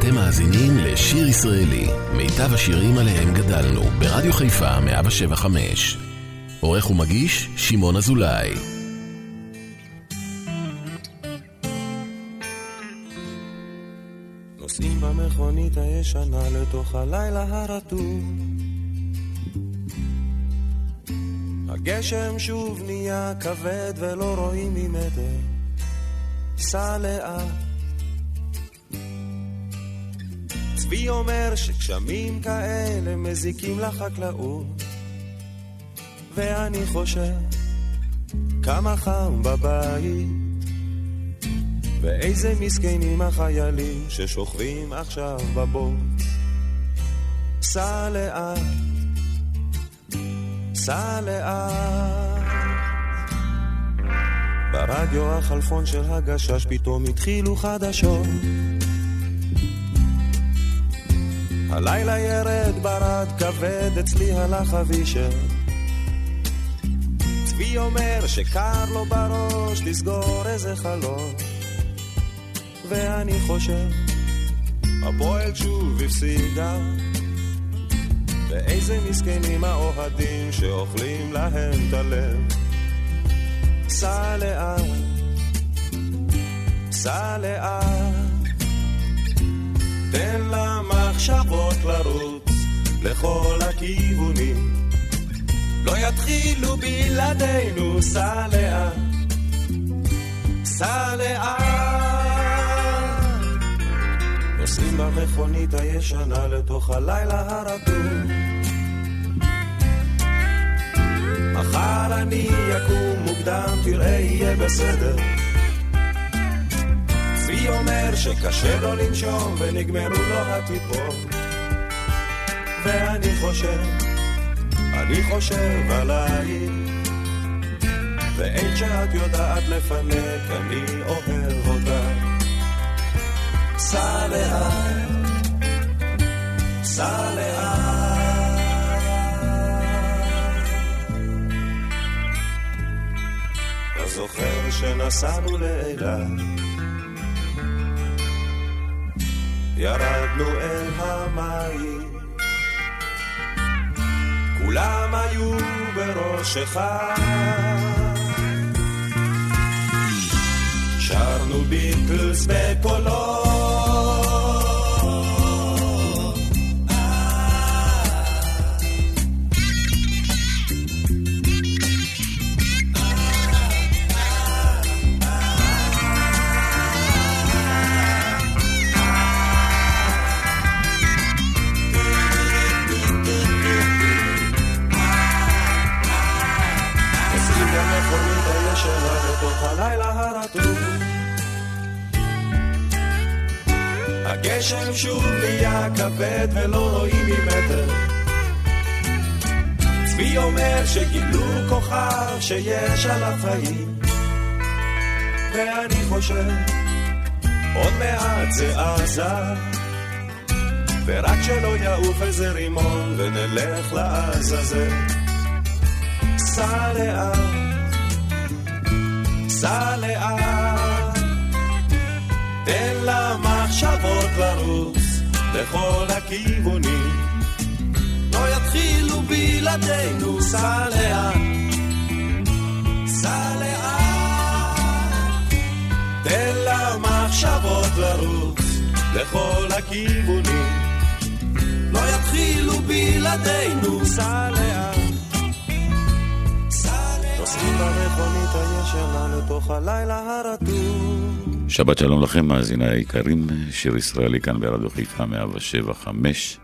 אתם מאזינים לשיר ישראלי, מיטב השירים עליהם גדלנו, ברדיו חיפה 175. עורך ומגיש, שמעון אזולאי. נוסעים במכונית הישנה לתוך הלילה הרטוב. הגשם שוב נהיה כבד ולא רואים ממטר. סע לאט צבי אומר שגשמים כאלה מזיקים לחקלאות. ואני חושב כמה חם בבית. ואיזה מסכנים החיילים ששוכבים עכשיו בבוט סע לאט, סע לאט. ברדיו החלפון של הגשש פתאום התחילו חדשות הלילה ירד ברד כבד, אצלי הלך אבישר. צבי אומר שקר לו בראש לסגור איזה חלום. ואני חושב, הפועל שוב הפסידה. ואיזה מסכנים האוהדים שאוכלים להם את הלב. סע לאט, סע לאט. תן למחשבות לרוץ לכל הכיוונים. לא יתחילו בלעדינו, סע לאט, סע לאט. נוסעים במכונית הישנה לתוך הלילה הרדום. מחר אני אקום מוקדם, תראה יהיה בסדר. צבי אומר שקשה לו לנשום ונגמרו לו הטיפות. ואני חושב, אני חושב עלייך ואין שאת יודעת לפנק, אני אוהב אותך. סע לאט, סע לאט. אתה זוכר שנסענו לאילת ירדנו אל המים. כולם היו בראשך. שרנו ביטלס בקולות הגשם שוב נהיה כבד ולא רואים ממטר. צבי אומר שגילו כוכב שיש עליו חיים. ואני חושב, עוד מעט זה עזה. ורק שלא יעוף איזה רימון ונלך לעזאזל. סע לאט, סע לאט, תן למה מחשבות לרוץ לכל הכיוונים. לא יתחילו בלעדינו, סע לאט, סע לאט. תן למחשבות לרוץ לכל הכיוונים. לא יתחילו בלעדינו, סע לאט. שבת שלום לכם, מאזיני היקרים, שיר ישראלי כאן ברדיו חיפה 175.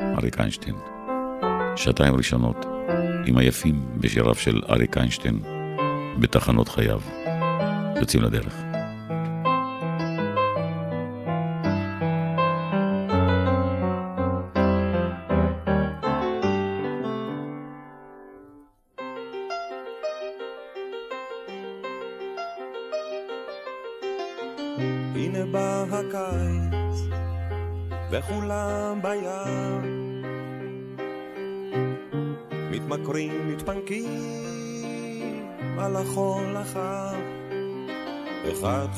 אריק איינשטיין. שעתיים ראשונות עם היפים בשיריו של אריק איינשטיין בתחנות חייו. יוצאים לדרך.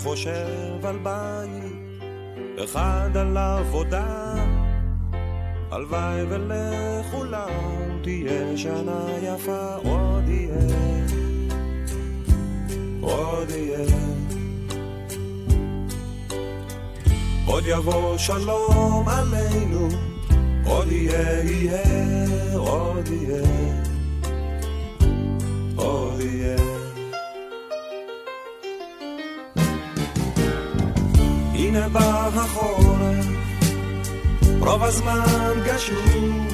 חושב על בית, אחד על עבודה, הלוואי ולכולם תהיה שנה יפה, עוד יהיה, עוד יהיה. עוד יבוא שלום עלינו, עוד יהיה, יהיה, עוד יהיה, החורף, רוב הזמן גשום.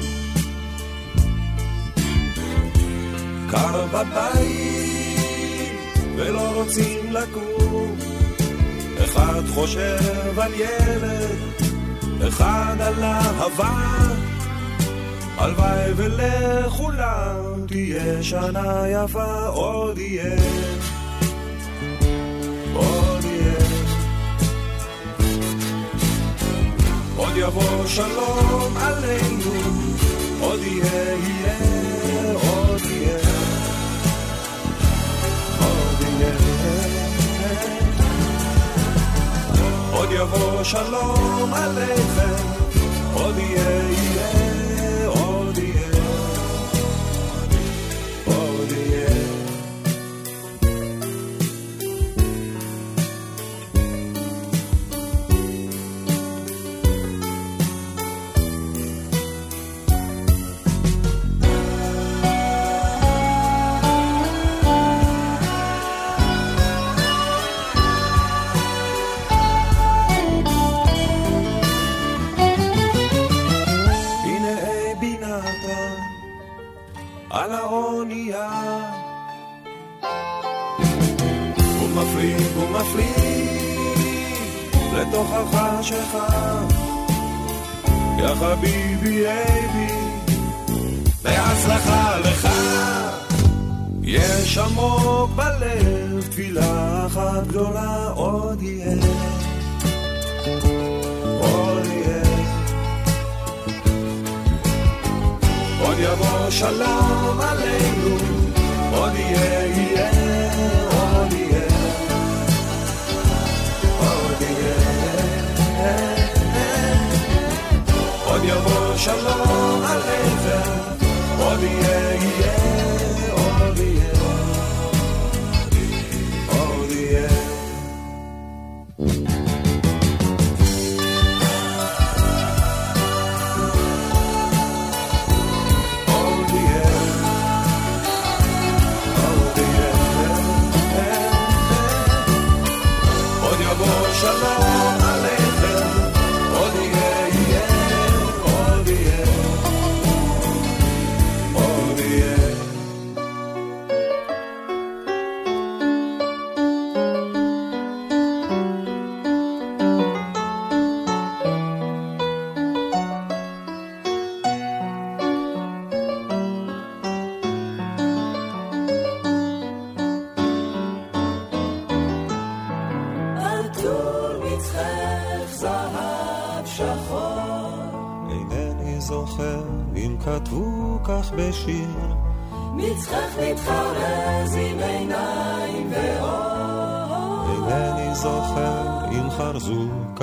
קר בבית, ולא רוצים לקום. אחד חושב על ילד, אחד על אהבה. הלוואי ולכולם תהיה שנה יפה, עוד יהיה. עוד יבוא שלום עלינו, עוד יהיה, יהיה, עוד יהיה. עוד יהיה. עוד יבוא שלום עליכם, עוד יהיה, יהיה, עמוק בלב תפילה אחת גדולה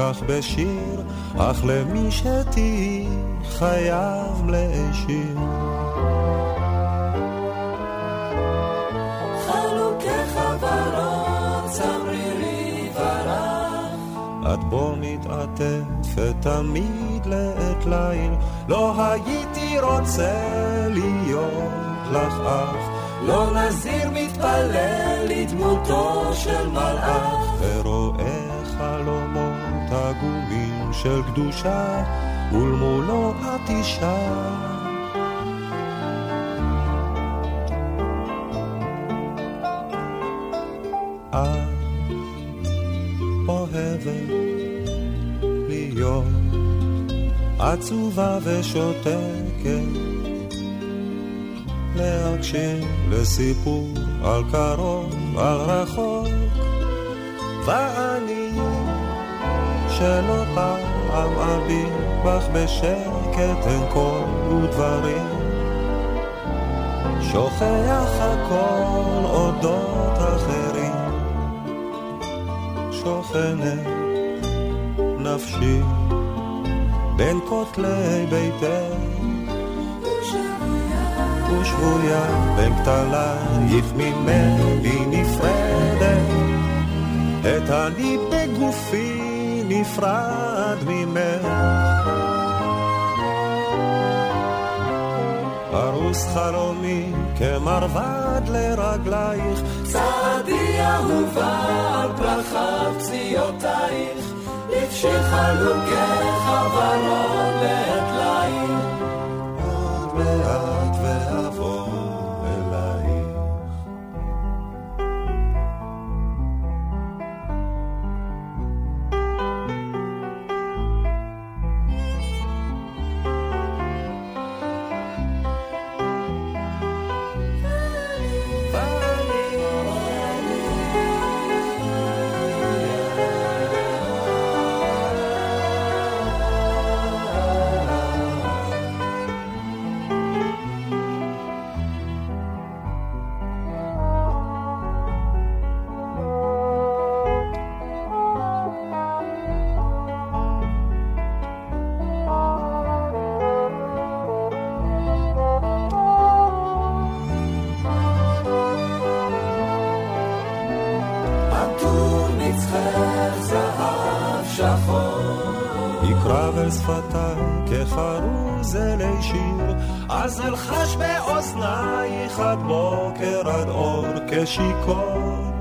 כך בשיר, אך למי שתהי חייב להשאיר. חלוקך ורוד צמרירי ורח, את בו מתעטפת תמיד לעת ליל, לא הייתי רוצה להיות לך אח, לא נזיר מתפלל לדמותו של מלאך. עגומים של קדושה, ולמולו את אישה. את אוהבת להיות עצובה ושותקת, להקשיב לסיפור על קרוב, על רחוק, ואני שלא פעם אביט בך בשקט אין קול ודברים, שוכח הכל אודות אחרים, שוכנת נפשי בין כותלי ביתך ושבויה בין כתלייך ממני נפרדת. את אני בגופי נפרד ממך. פרוס חלומי כמרבד לרגלייך. צעדי אהובה על פרחת פציעותייך לבשי חלוקי חברון לעת לאט אור כשיכור.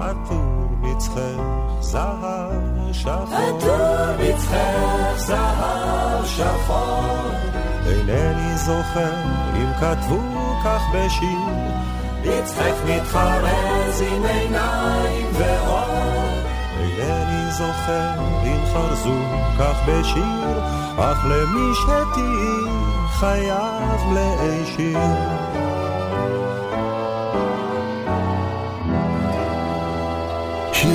עטור מצחך זהב שחור. עטור מצחך זהב שחור. אינני זוכר אם כתבו כך בשיר. מצחך מתחרז עם עיניים ואור. אינני זוכר אם חרזו כך בשיר, אך למי שתהי חייב להישיר.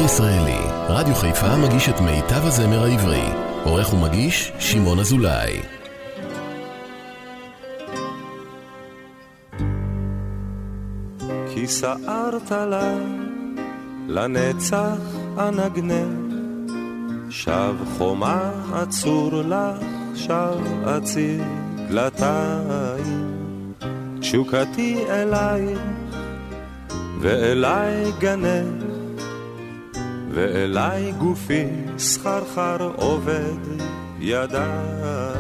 שיר ישראלי, רדיו חיפה מגיש את מיטב הזמר העברי. עורך ומגיש, שמעון אזולאי. כי סערת לה, לנצח אנגנר, שב חומה עצור לך, שב עציר. דלתיים, תשוקתי אלייך ואליי גנך, ואליי גופי סחרחר עובד ידיים.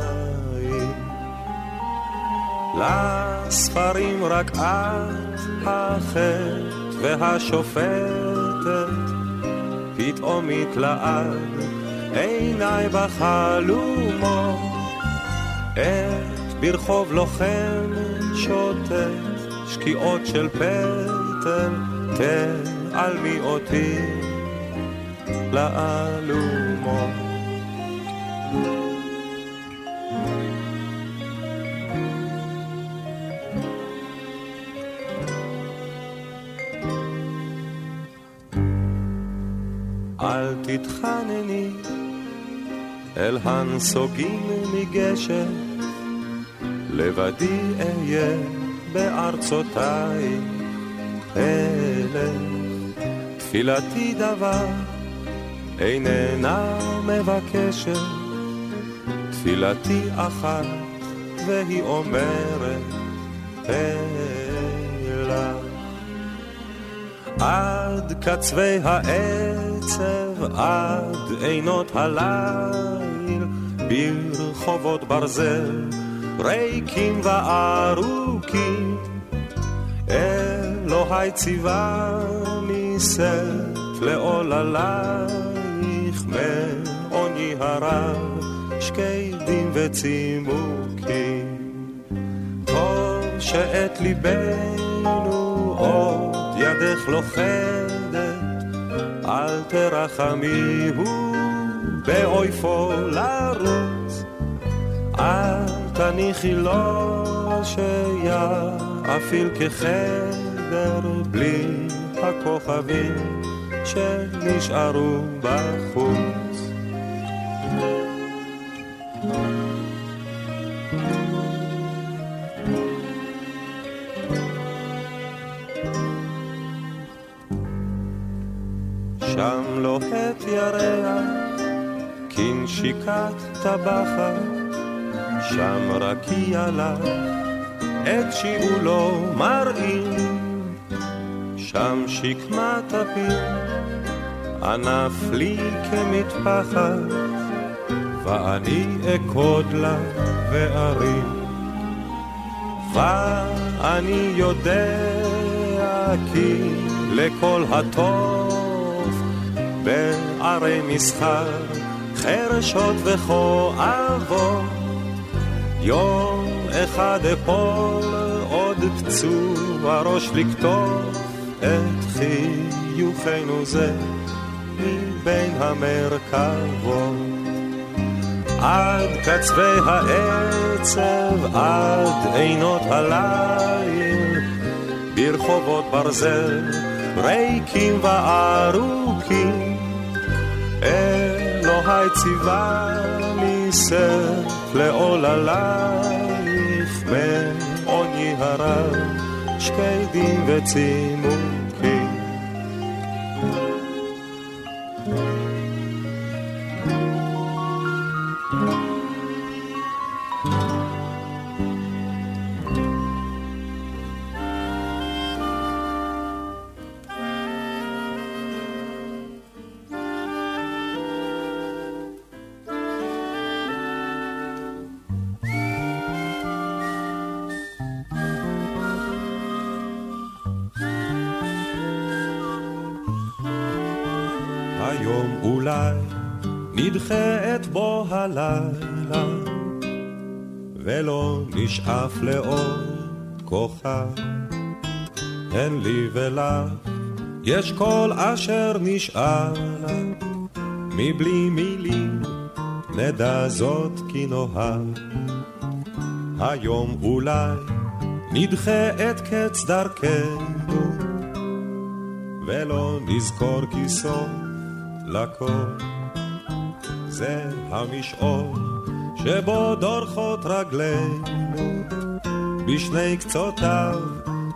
לספרים רק את החטא והשופטת, פתאום התלעד עיניי בחלומות. ברחוב לוחם שוטט שקיעות של פטל, תעלמי אותי לאלומות. אל תתחנני אל הנסוגים מגשם לבדי אהיה בארצותיי אלה. תפילתי דבר איננה מבקשת, תפילתי אחת והיא אומרת אלה. עד קצווי העצב, עד עינות הליל, ברחובות ברזל ריקים וארוכים, אלוהי ציווני שאת לעוללייך מעוני הרב, שקדים וצימוקים. טוב שאת ליבנו עוד ידך לוכדת, אל תרחמי הוא באויפו לרוץ. אל תניחי לו שיאפיל כחדר בלי הכוכבים שנשארו בחוץ. שם לוהט ירח בנשיקת טבחת, שם רקיע לך, את שיעולו מראים, שם שקמת הפיר, ענף לי כמטפחת, ואני אקוד לה וארים. ואני יודע כי לכל הטוב בערי מסחר חרשות וכואבות יום אחד אפול עוד פצוע ראש לקטוף את חיוכנו זה המרכבות עד קצווי העצב, עד עינות הליל, ברחובות ברזל, ריקים וארוכים. אלוהי ציווה לי סף לעוללייך, מעוני הרב, שקדים וצימוקים. נדחה את בוא הלילה, ולא נשאף לאור כוכב. אין לי ולך, יש כל אשר נשאר לה, מבלי מילים נדע זאת כי נאהב. היום אולי נדחה את קץ דרכנו, ולא נזכור כי סוף לכל. זה המשעול שבו דורכות רגלינו. בשני קצותיו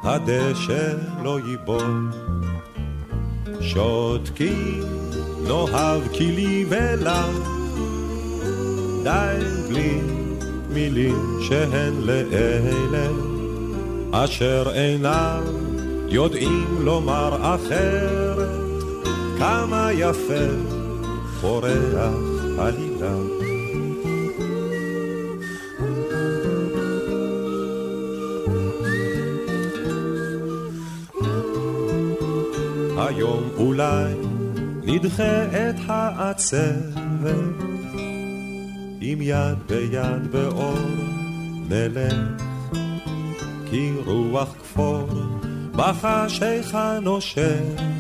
הדשא לא ייבול. שותקים נאהב כי לי ולך די בלי מילים שהן לאלה. אשר אינם יודעים לומר אחרת כמה יפה פורח עלילה. היום אולי נדחה את העצבת, עם יד ביד באור נלך, כי רוח כפור בחשיכה נושבת,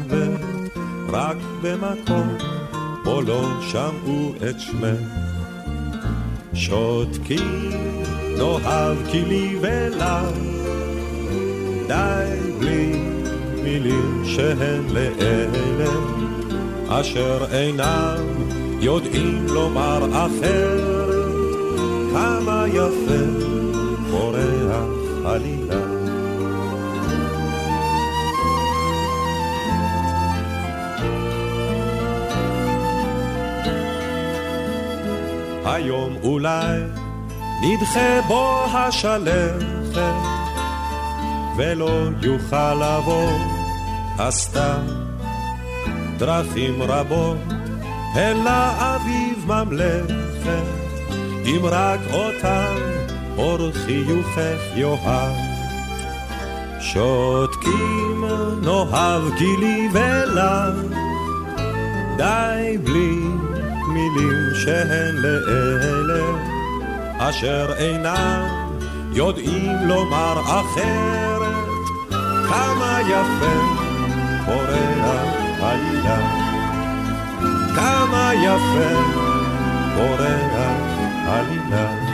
רק במקום פה לא שמעו את שמך. שותקים, נאהב כי לי ולך, די בלי מילים שהן לאלה, אשר אינם יודעים לומר אחרת, כמה יפה פורח עלילה. היום אולי נדחה בו השלכת ולא יוכל לבוא הסתם. דרכים רבות אל האביב ממלכת אם רק אותם אור חיוכך יאהב. שותקים נאהב גילי ולך די בלי מילים שהן לאלה אשר אינם יודעים לומר אחרת. כמה יפה פורח עלילה כמה יפה פורח עלילה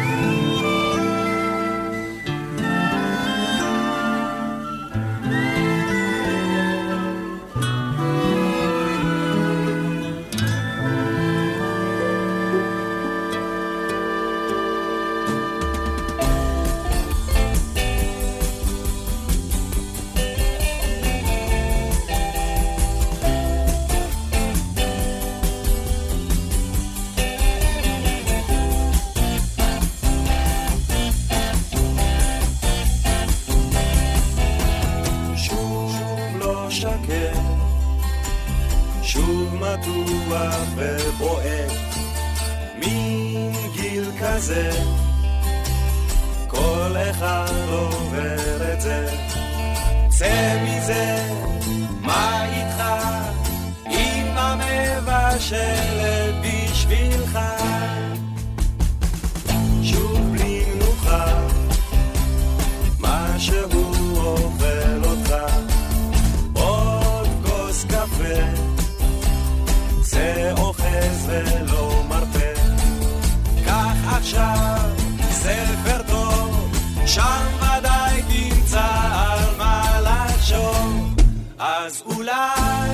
שם ודאי תמצא על מה לחשוב. אז אולי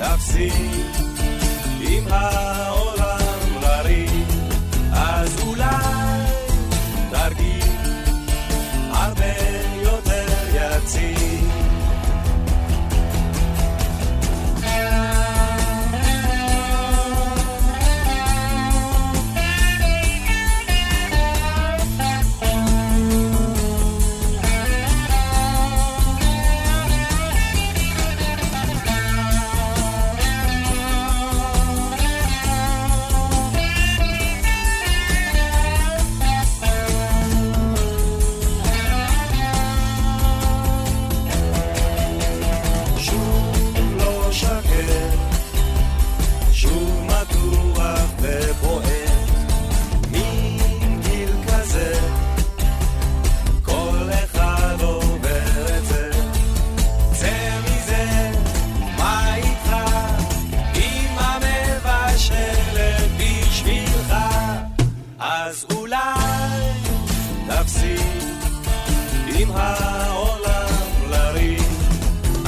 תפסיק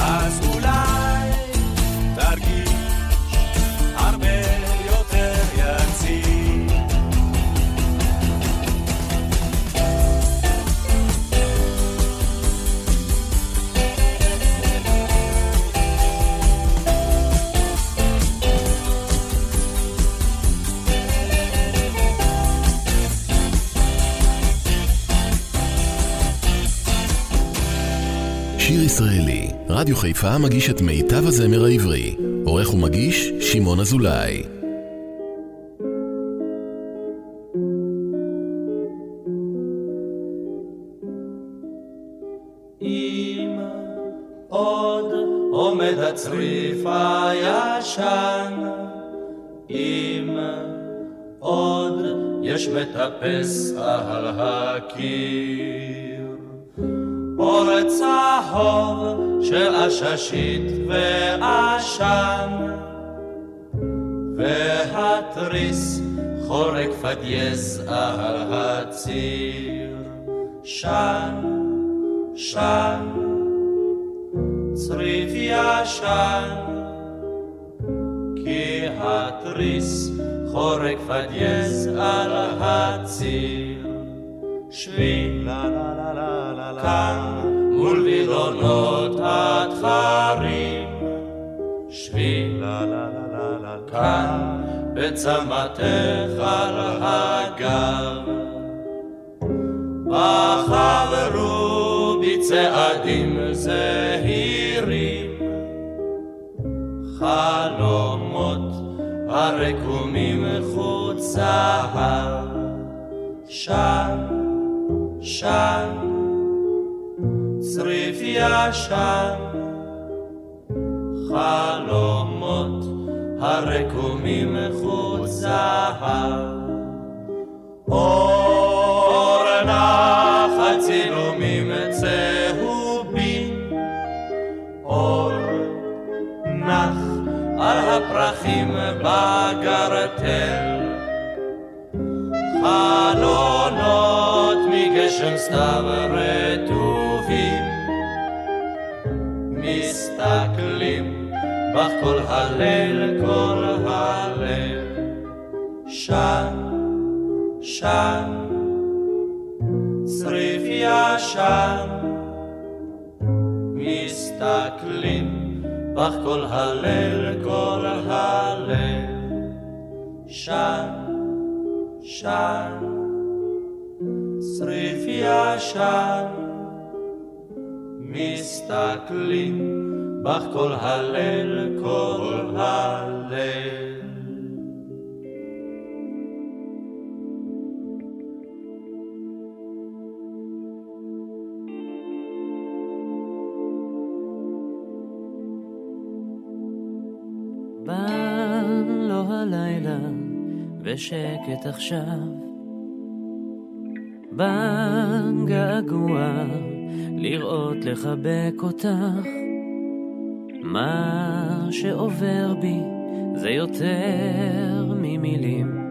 אז רדיו חיפה מגיש את מיטב הזמר העברי. עורך ומגיש, שמעון אזולאי. אם עוד עומד הצריף הישן, אם עוד יש מטפס על הקיר, אור צהוב של עששית ועשן, והתריס חורק פדייס על הציר, שן שן, צריף ישן, כי התריס חורק פדייס על הציר. שבי. כאן מול וילונות התכרים, שבי כאן בצמתך על הגב. בחברו בצעדים זהירים, חלומות הרקומים חוצה, שן, צריף ישן, חלומות הרקומים חוצה. אור נחת צילומים צהובים, אור נח על הפרחים בגרטל, חלונות מגשם סתיו רטובים, מסתכלים בך כל הליל, כל הליל, שן שן, צריף ישן, מסתכלים בך כל הליל, כל הליל, שן, שן, צריף ישן, מסתכלים בך כל הלל, כל הלל. בא לו הלילה ושקט עכשיו. בא געגוע לראות לחבק אותך. מה שעובר בי זה יותר ממילים.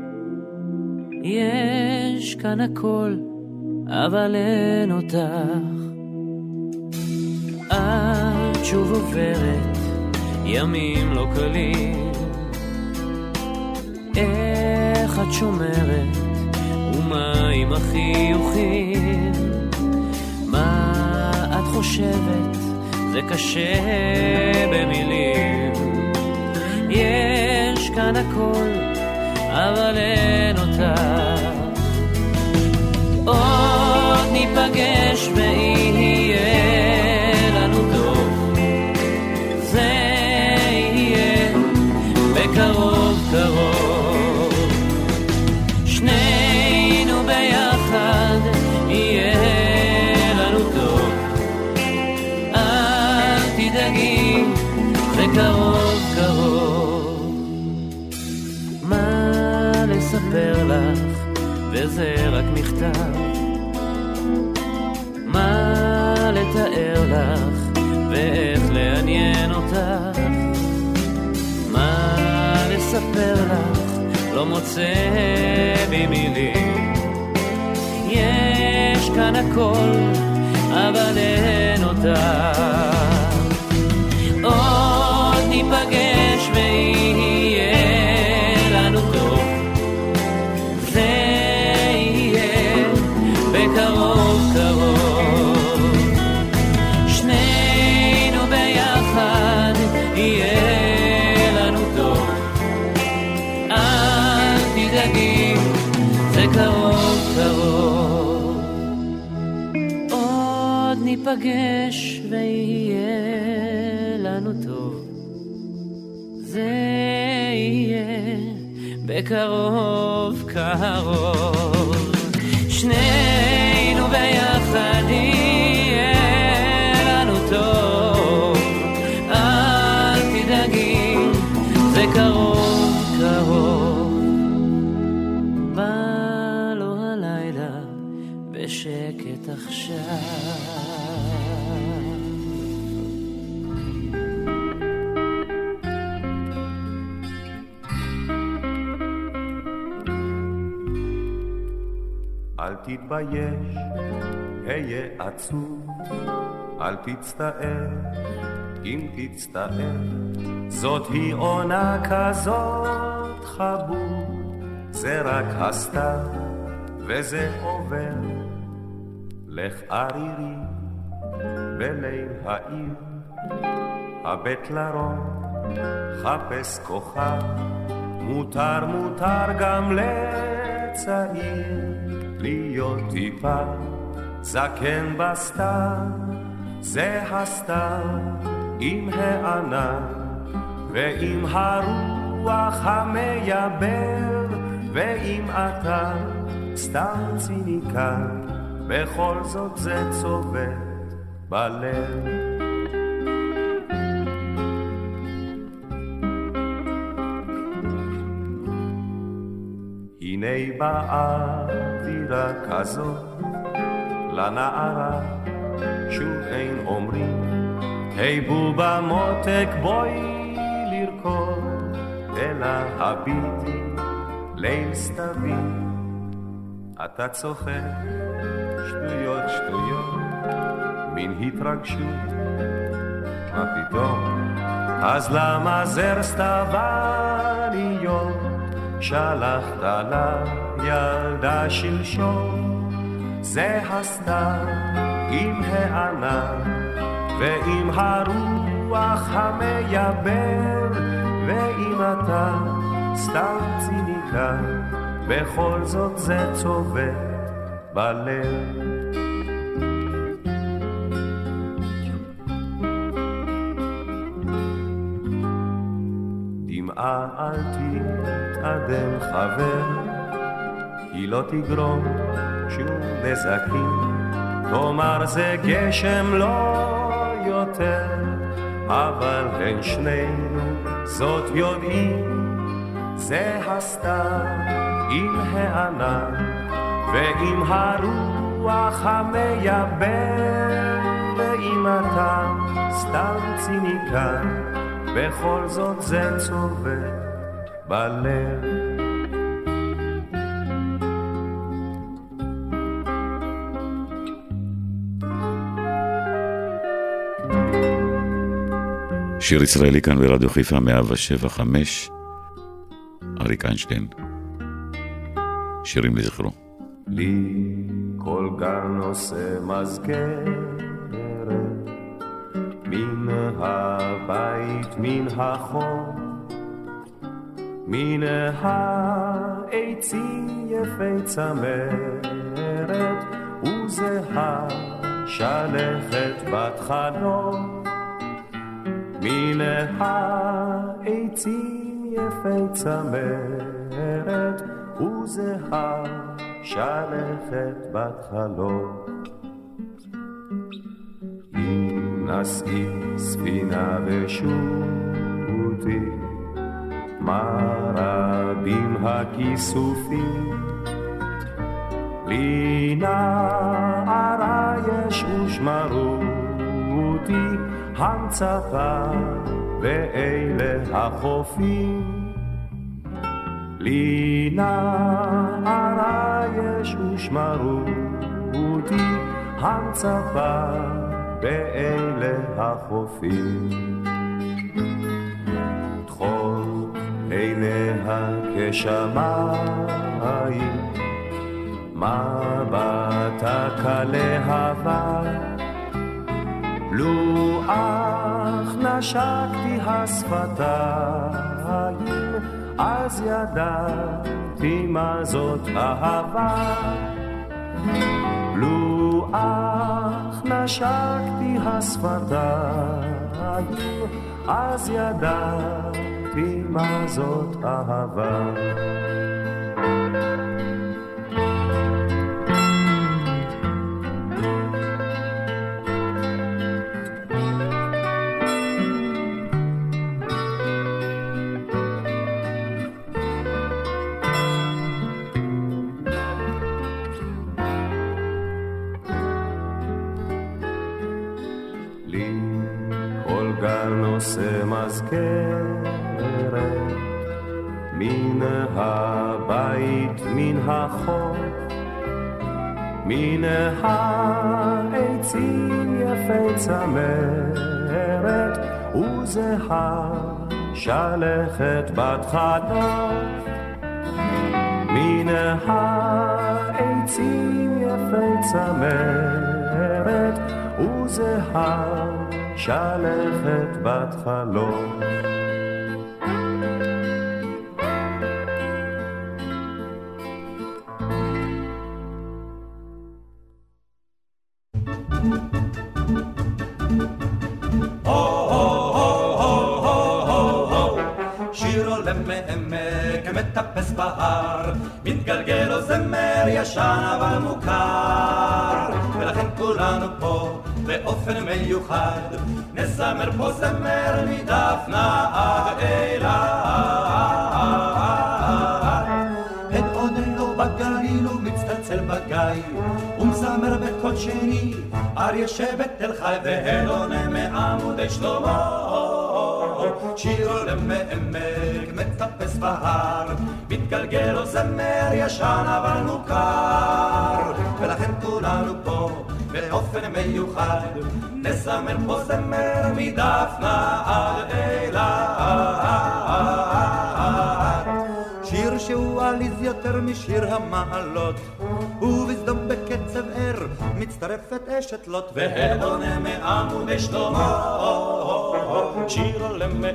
יש כאן הכל, אבל אין אותך. את שוב עוברת ימים לא קלים. איך את שומרת, ומה עם החיוכים? מה את חושבת, זה קשה במילים. יש כאן הכל, אבל אין אותה. עוד ניפגש ויהיה לנו טוב. זה יהיה בקרוב קרוב. וזה רק מכתב. מה לתאר לך, ואיך לעניין אותך. מה לספר לך, לא מוצא בי. יש כאן הכל, אבל אין אותך. ניפגש ויהיה לנו טוב. זה יהיה בקרוב קרוב. שנינו ביחד יהיה תתבייש, היה עצוב, אל תצטער, אם תצטער, זאת היא עונה כזאת חבוד, זה רק הסתיו, וזה עובר. לך ערירי בליל העיר, הבט לרום, חפש כוכב, מותר מותר גם לצעיר להיות טיפה זקן בסתיו, זה הסתיו עם הענן ועם הרוח המייבר, ואם אתה סתם ציניקן, בכל זאת זה צובט בלב. הנה באה אווירה כזאת לנערה, שוב אין אומרים, היי בובה מותק בואי לרקוד, אלא הביטי ליל סתווי. אתה צוחק, שטויות שטויות, מין התרגשות, מה פתאום? אז למה זר סתווניות? שלחת לילדה שלשום, זה הסתיו עם הענן ועם הרוח המייבר, ואם אתה סתם ציניקן, בכל זאת זה צובט בלב. אל תתאדם חבר, היא לא תגרום שום נזקים, תאמר זה גשם לא יותר, אבל בין שנינו זאת יודעים, זה הסתיו עם הענן ועם הרוח המייבם, ואם אתה סתם ציניקן, בכל זאת זה צובט בלב. שיר ישראלי כאן ברדיו חיפה 175, אריק איינשטיין. שירים לזכרו. לי כל גן עושה מזכרת, מן הבית, מן החור, מן העצים יפי צמרת, וזהה שלכת בת חלום. מן העצים יפי צמרת, וזהה שלכת בת חלום. אם נשאי ספינה ושוטי, מה רבים הכיסופים. לי נערה יש ושמרותי, המצפה ואלה החופים. לי נערה יש ושמרו אותי המצפה באלה החופים. טחול עיניה כשמיים, מבטה כלהבה, לו אך נשקתי השפתיים אז ידעתי מה זאת אהבה. לו אך נשקתי השפתיים, אז ידעתי מה זאת אהבה. עושה מזכרת מן הבית, מן החוף, מן העצים יפי צמרת, וזהה שלכת בת חלוף. מן העצים יפי צמרת, וזהה שלכת בת חלום. מטפס בהר, מתגלגל לו זמר ישן אבל מוכר, באופן מיוחד, נזמר פה זמר מדפנה עד אילת. את עודנו בגליל ומצטלצל בגיא, ומזמר בקול שני, אריה שבט תל חי והלונה מעמודי שלמה. שיר עולה מעמק, מטפס בהר, מתגלגל לו זמר ישן אבל מוכר, ולכן כולנו פה באופן מיוחד, נזמר פה זמר מדפנה עד אילת. שיר שהוא עליז יותר משיר המעלות, ובסדום בקצב ער מצטרפת אשת לוט, והדונה מעמודי שלמה. שיר עולה מעמק,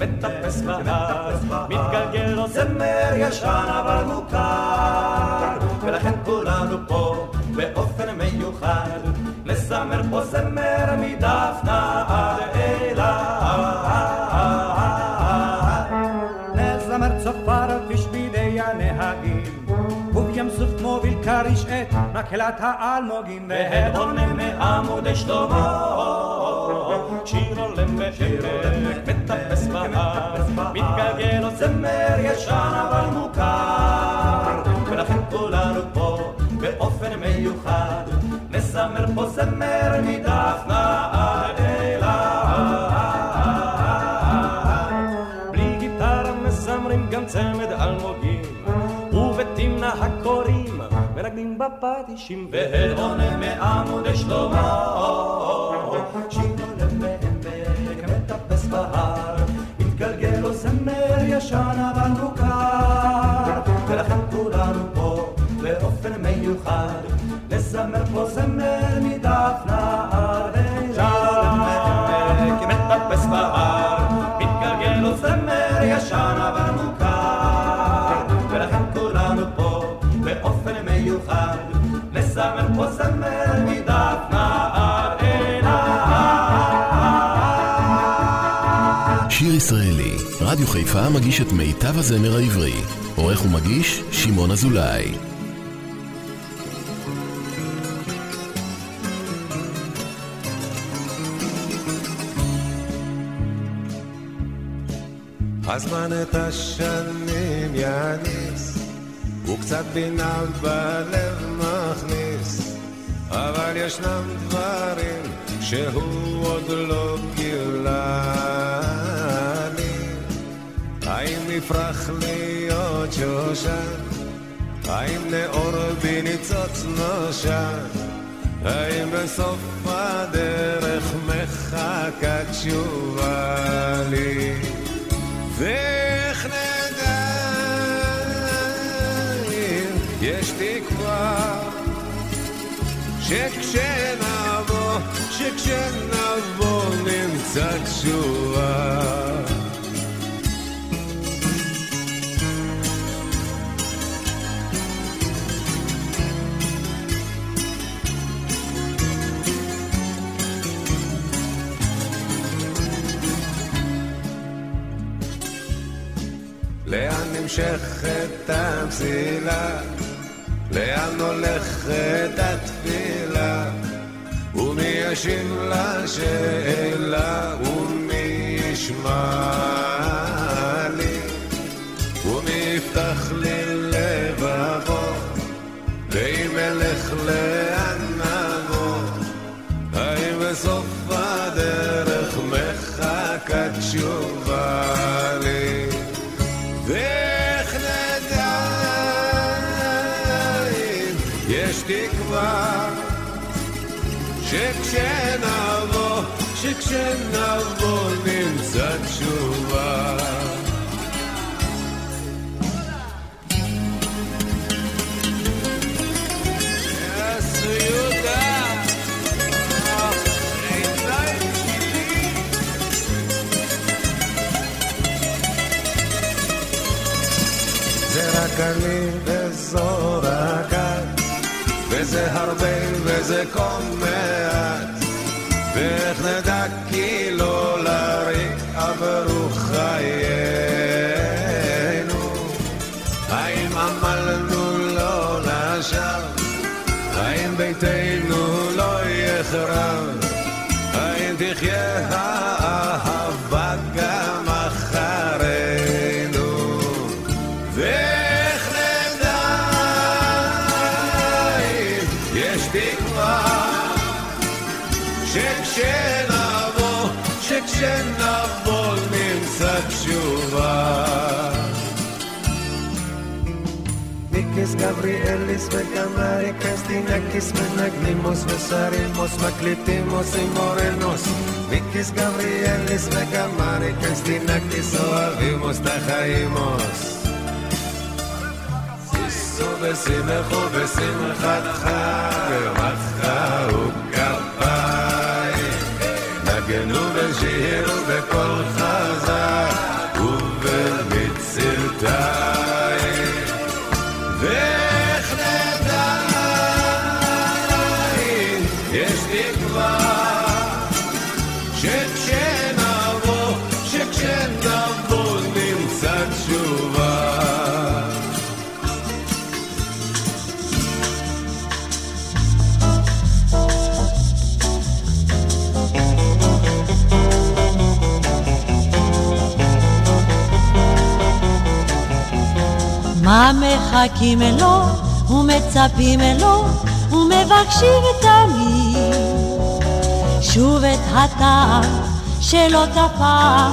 מטפס בהר, מתגלגל לו זמר ישן אבל מוכר, ולכן כולנו פה באופן מיוחד, נזמר פה זמר מדפנה עד אילת. הנהגים. ובים סוף מוביל כריש את מקהלת האלמוגים, והד עונה מעמוד שלמה, שיר הולם ופרק מטפס בהר, מתגלגל עוד זמר ישן אבל מוכר, ולכן כולנו פה באופן מיוחד, נזמר פה זמר מדפנה עד אילת. בלי גיטרה מזמרים גם צמד אלמוגים, ובתמנע הקוראים מנגנים בפטישים, והד עונה מעמוד שלמה, מטפס בהר, מתגלגל לו זמר ישן אבל מוכר, רדיו חיפה מגיש את מיטב הזמר העברי. עורך ומגיש, שמעון אזולאי. הזמן את השנים יניס, וקצת בינה בלב מכניס, אבל ישנם דברים שהוא עוד לא גילה. נפרח להיות שושן? האם נאור בניצוץ נושן? האם בסוף הדרך מחכה תשובה לי? ואיך נדע אם יש תקווה שכשנבוא, שכשנבוא נמצא תשובה נמשכת המסילה? לאן הולכת התפילה? ומי ישיב לשאלה? ומי ישמע לי? ומי יפתח לי שכשנבוא, שכשנבוא נמצא תשובה יס, יהודה, העיניים שלי זה רק אני וזו רק את, וזה הרבה וזה כה מעט, ואיך נדע כי לא לריק עברו חיינו, האם עמלנו לא לשווא, האם ביתנו לא יחרב, האם תחיה και να βόλνησα τσιουβά Νίκης Γαβριέλης με καμάρι Χριστινάκης με ναγνήμος με σαρήμος με κλητήμος ή μορενός Νίκης Γαβριέλης με καμάρι Χριστινάκης ο αδήμος τα χαΐμος. Βεσίμεχο βεσίμεχατχα Να γεννούμε ושירו בקול חזק ובמצלתיים המחכים לו ומצפים לו ומבקשים תמיד שוב את הטעם שלא תפעם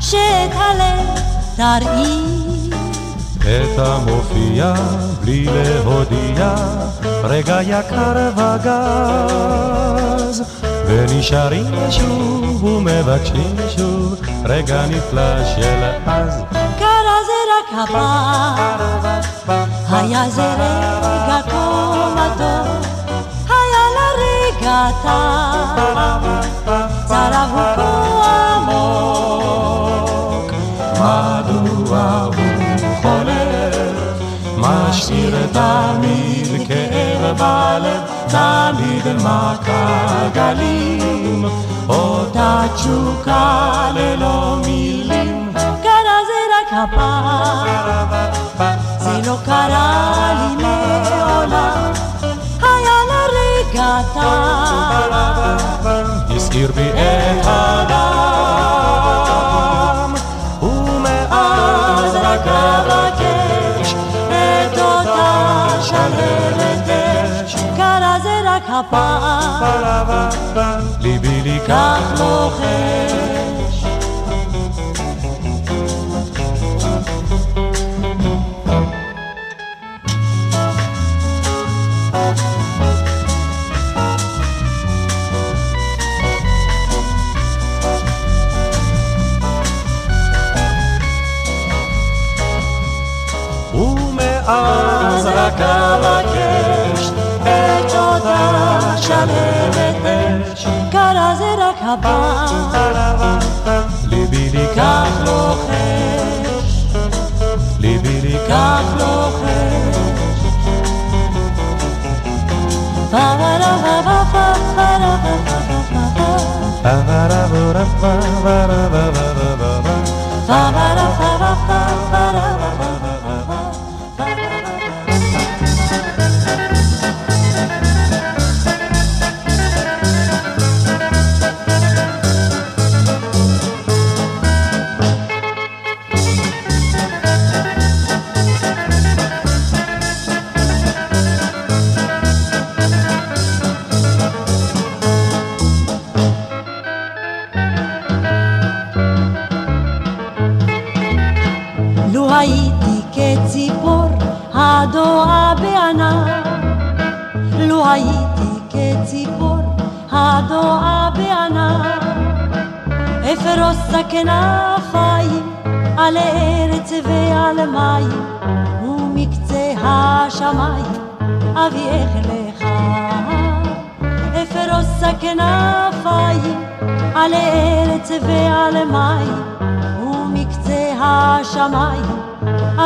שאת הלב תרעיד. את המופיע בלי להודיע רגע יקר וגז. ונשארים שוב ומבקשים שוב רגע נפלא של אז הפעם היה זה רגע כה מתוק היה לרגע טעם צרב הוא כה עמוק מדוע הוא חולף משאיר תמיד כאב בלב תמיד מכה גלים אותה תשוקה ללא מילים קרה זה לא קרה לי מעולם היה לרגע טעם הסעיר בי את הדם ומאז רק אבקש את אותה שלהבת אש קרה זה רק הפעם ליבי לי כך לוחש ומאז רק אבקש את אותה שלהבת אש קרה זה רק הפעם ליבי לי כך לוחש ליבי לי כך לוחש פרה פרה פרה פרה פרה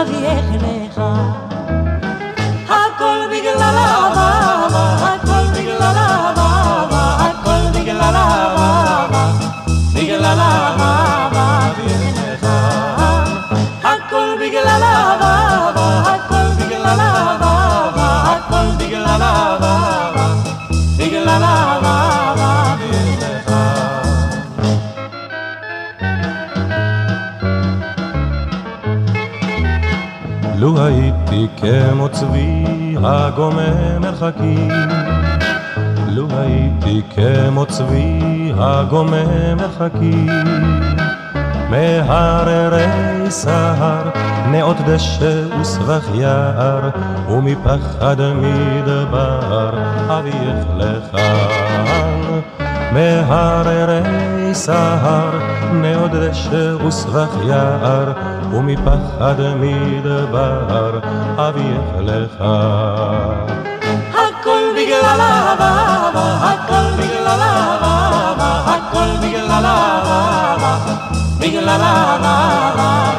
אביאך לו הייתי כמו צבי הגומם מרחקים מהררי סהר, נאות דשא וסבך יער, ומפחד מדבר אביך לכאן. מהררי סהר, נאות דשא וסבך יער, ומפחד מדבר אביך לכאן. הכל בגלל אהבה, הכל בגלל אהבה, בגלל אהבה, אהבה,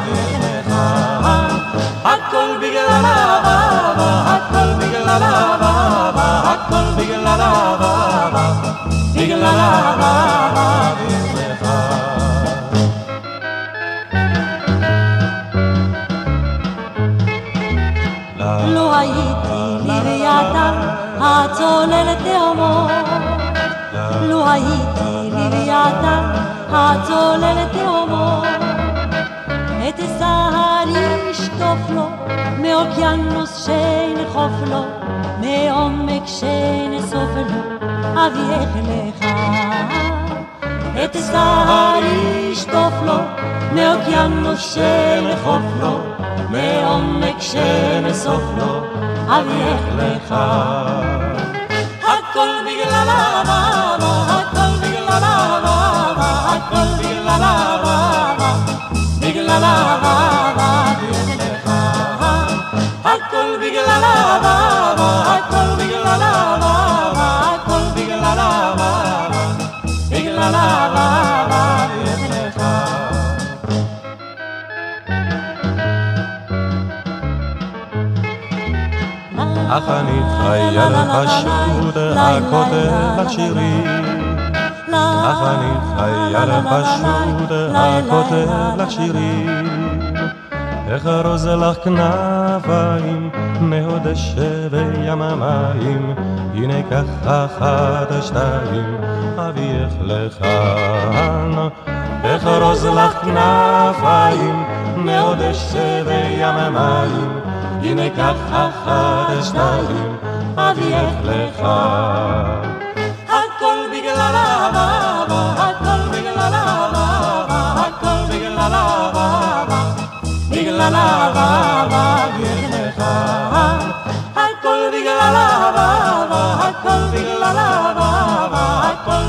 הכל בגלל אהבה, הכל בגלל אהבה, הכל בגלל אהבה, בגלל אהבה, לו הייתי לוויתן הצולל תהומות, לו הייתי לוויתן הצולל תהומות, את סהר ישטוף לו, מאוקיינוס שנחוף לו, מעומק שנסוף לו, אביך לך. את סהר ישטוף לו, מאוקיינוס שנחוף לו, מעומק שנסוף לו, אביך לך. הכל בגלל אהבה, בגלל אהבה, הכל בגלל אהבה, הכל בגלל אהבה, הכל בגלל אהבה, בגלל אהבה, אך אני חייל פשוט הכותב לך שירים אך אני חייל פשוט הכותב לך שירים איך ארוז לך כנפיים מעוד שבי המים. הנה ככה אחת שתיים אביך לכאן איך ארוז לך כנפיים מעוד שבי המים. הנה כך אחת שתיים, אביך לך.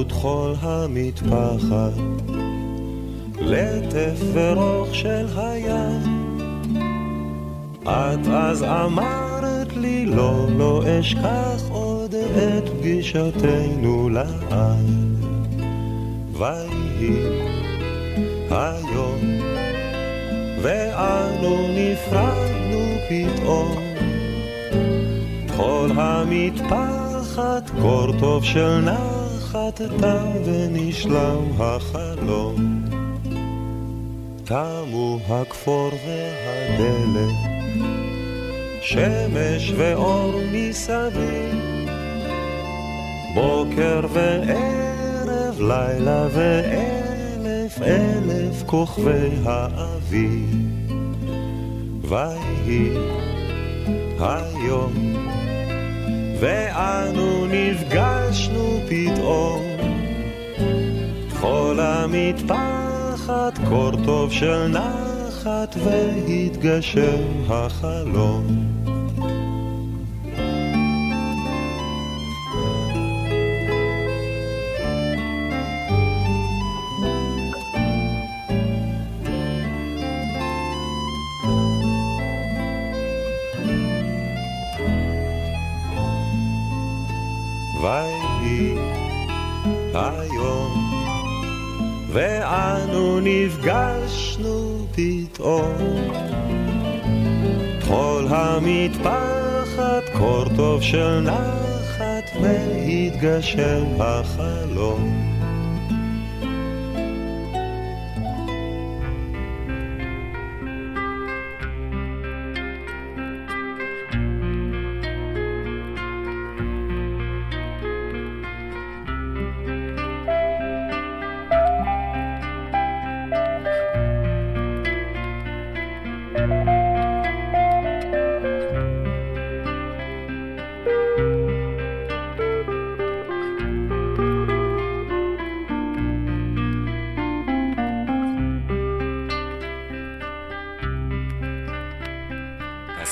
וטחול המטפחת, לטף ורוך של הים. את אז אמרת לי לא, לא אשכח עוד את פגישתנו לעד. ויהי היום, ואנו נפרדנו פתאום. כל המטפחת, קור טוב של נחת, תם ונשלם החלום. תמו הכפור והדלת. שמש ואור מסביב, בוקר וערב, לילה ואלף אלף כוכבי האביב. ויהי היום, ואנו נפגשנו פתאום, כל המטפחת, קור טוב של נחת, והתגשם החלום. ואנו נפגשנו פתאום. כל המטפחת, קור טוב של נחת, והתגשם החלום.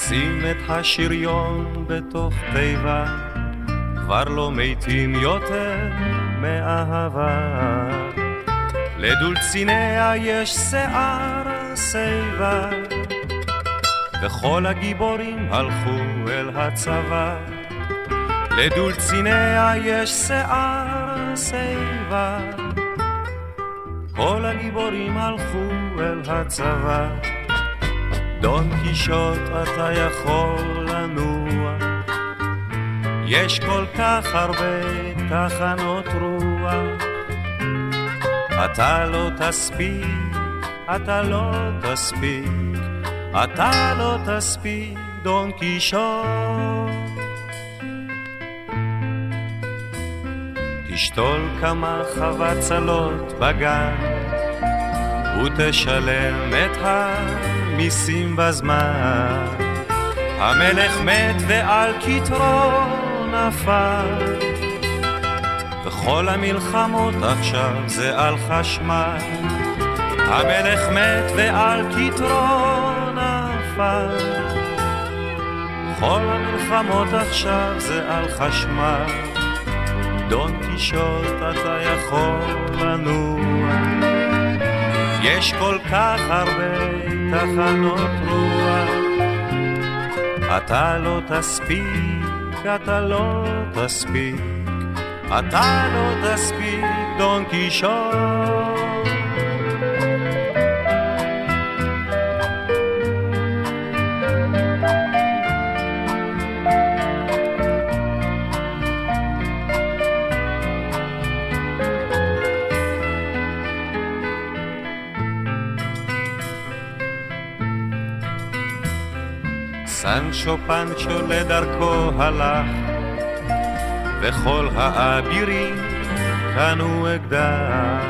שים את השריון בתוך תיבה, כבר לא מתים יותר מאהבה. לדולציניה יש שיער שיבה, וכל הגיבורים הלכו אל הצבא. לדולציניה יש שיער שיבה, כל הגיבורים הלכו אל הצבא. דון קישוט אתה יכול לנוע, יש כל כך הרבה תחנות רוח, אתה לא תספיק, אתה לא תספיק, אתה לא תספיק, דון קישוט. תשתול כמה חבצלות בגן, ותשלם את המיסים בזמן. המלך מת ועל כתרו נפל, וכל המלחמות עכשיו זה על חשמל. המלך מת ועל כתרו נפל, כל המלחמות עכשיו זה על חשמל. דון קישוט אתה יכול לנוע יש כל כך הרבה תחנות רוח. אתה לא תספיק, אתה לא תספיק אתה לא תספיק, דון קישוט סנצ'ו פנצ'ו לדרכו הלך, וכל האבירים קנו אקדח.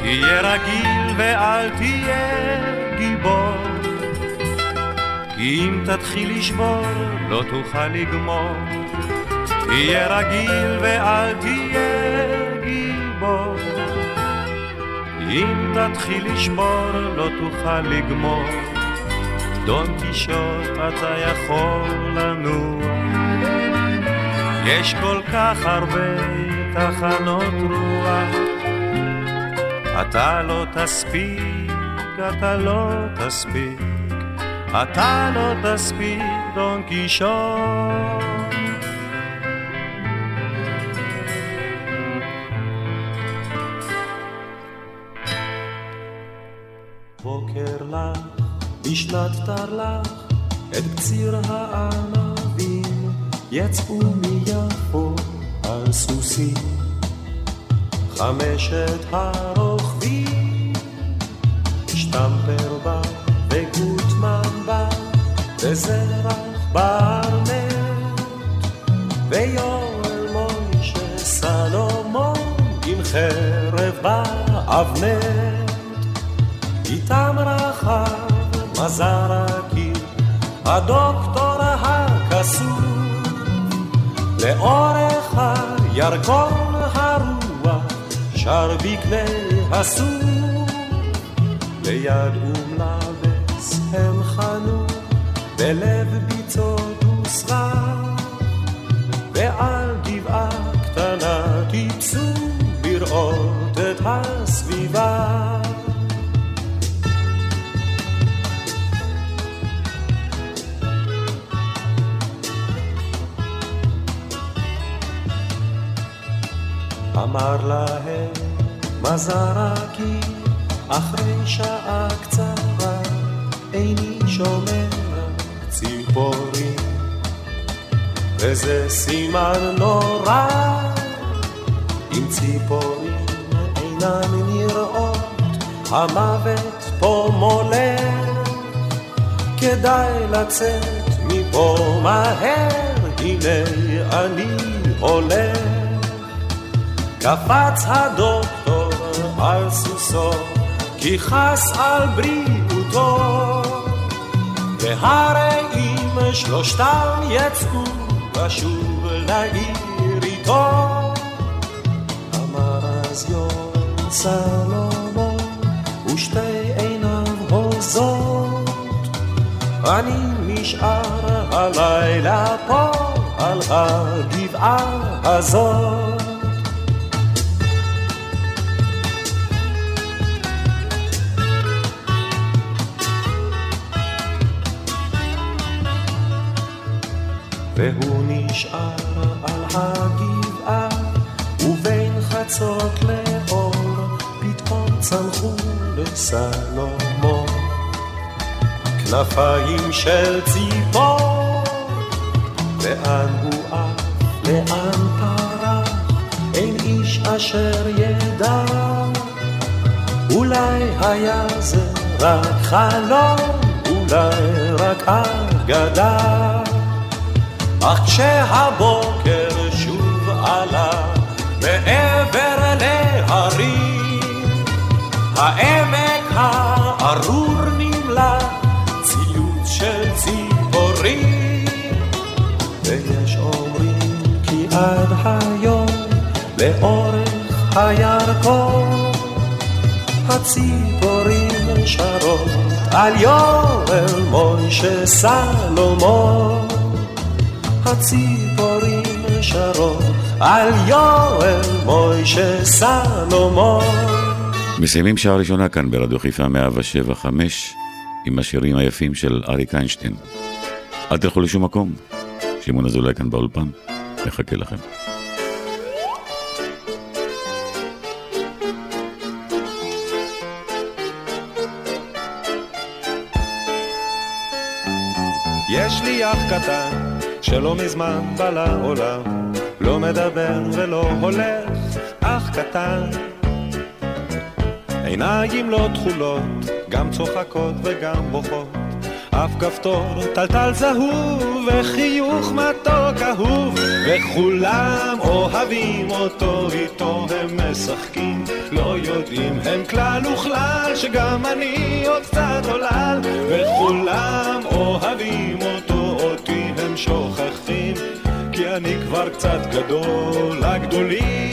תהיה רגיל ואל תהיה גיבור, כי אם תתחיל לשבור לא תוכל לגמור. תהיה רגיל ואל תהיה גיבור, אם תתחיל לשבור לא תוכל לגמור. דון קישוט אתה יכול לנוע יש כל כך הרבה תחנות רוח. אתה לא תספיק, אתה לא תספיק. אתה לא תספיק, דון קישוט בשנת תרל"ח את קציר הענבים. יצאו מיפו על סוסים חמשת הרוכבים. שטמפר בא וגוטמן בא וזרח ברנט ויואל מוישה סלומון עם חרב באבנט מזר הקיר, הדוקטור הקסום, לאורך הירקון הרוח, שר בקנה הסום, ליד אומלבס הם חנו, בלב ביצות וסרק, אמר להם מזרקי אחרי שעה קצרה איני שומע ציפורים. וזה סימן נורא אם ציפורים אינן נראות המוות פה מולך. כדאי לצאת מפה מהר הנה אני הולך קפץ הדוקטור על סוסו, כי חס על בריאותו. והרי אם שלושתם יצאו לשוב לעיר איתו, אמר אז יום סלומון ושתי עיניו הוזות, אני נשאר הלילה פה על הגבעה הזאת. והוא נשאר על הגבעה, ובין חצות לאור, פתאום צמחו לסלומון. כנפיים של ציפור. לאן הוא עף, לאן פרח, אין איש אשר ידע. אולי היה זה רק חלום, אולי רק אגדה. אך כשהבוקר שוב עלה מעבר להרים, העמק הארור נמלא ציוץ של ציפורים. ויש אומרים כי עד היום לאורך הירקון הציפורים שרות על יורל מוישה סלומון הציפורים שרות על יואל מוישה סלומון. מסיימים שעה ראשונה כאן ברדיו חיפה 175 עם השירים היפים של אריק איינשטיין. אל תלכו לשום מקום, שמעון אזולאי כאן באולפן, מחכה לכם. יש לי אח קטן שלא מזמן בא לעולם, לא מדבר ולא הולך, אח קטן. עיניים לא תכולות, גם צוחקות וגם בוכות, אף כפתור טלטל זהוב וחיוך מתוק אהוב, וכולם אוהבים אותו, איתו הם משחקים, לא יודעים הם כלל וכלל, שגם אני עוד קצת עולל, וכולם אוהבים אותו, שוכחים, כי אני כבר קצת גדול, הגדולים.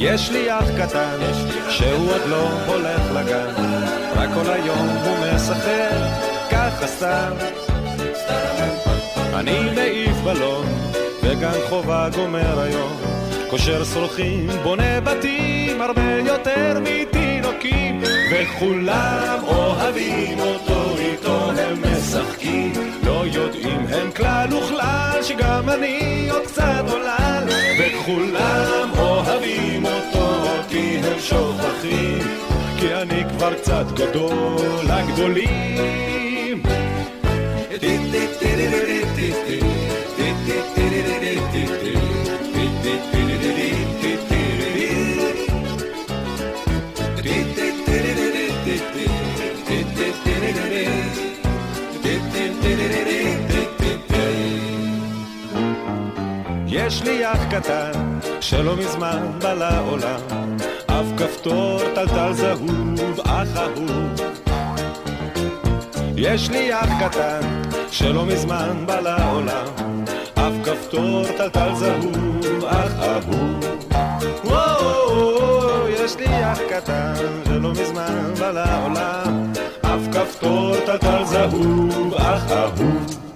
יש לי אח קטן, שהוא עוד לא הולך לגן, רק כל היום הוא משחק, ככה סתם. אני מעיף בלון, וגן חובה גומר היום, קושר שרוכים, בונה בתים, הרבה יותר מתינוקים, וכולם אוהבים אותו, איתו הם משחקים, לא יודעים הם כלל וכלל, שגם אני עוד קצת עולל, וכולם אוהבים אותו, אותי הם שוכחים, כי אני כבר קצת גדול, הגדולים. יש לי אח קטן שלא מזמן בא לעולם, אף כפתור טלטל זהוב, אח אהוב. יש לי אח קטן שלא מזמן בא לעולם, אף כפתור טלטל זהוב, אח אהוב. וואו, יש לי אח קטן שלא מזמן בא לעולם, אף כפתור טלטל זהוב, אח אהוב.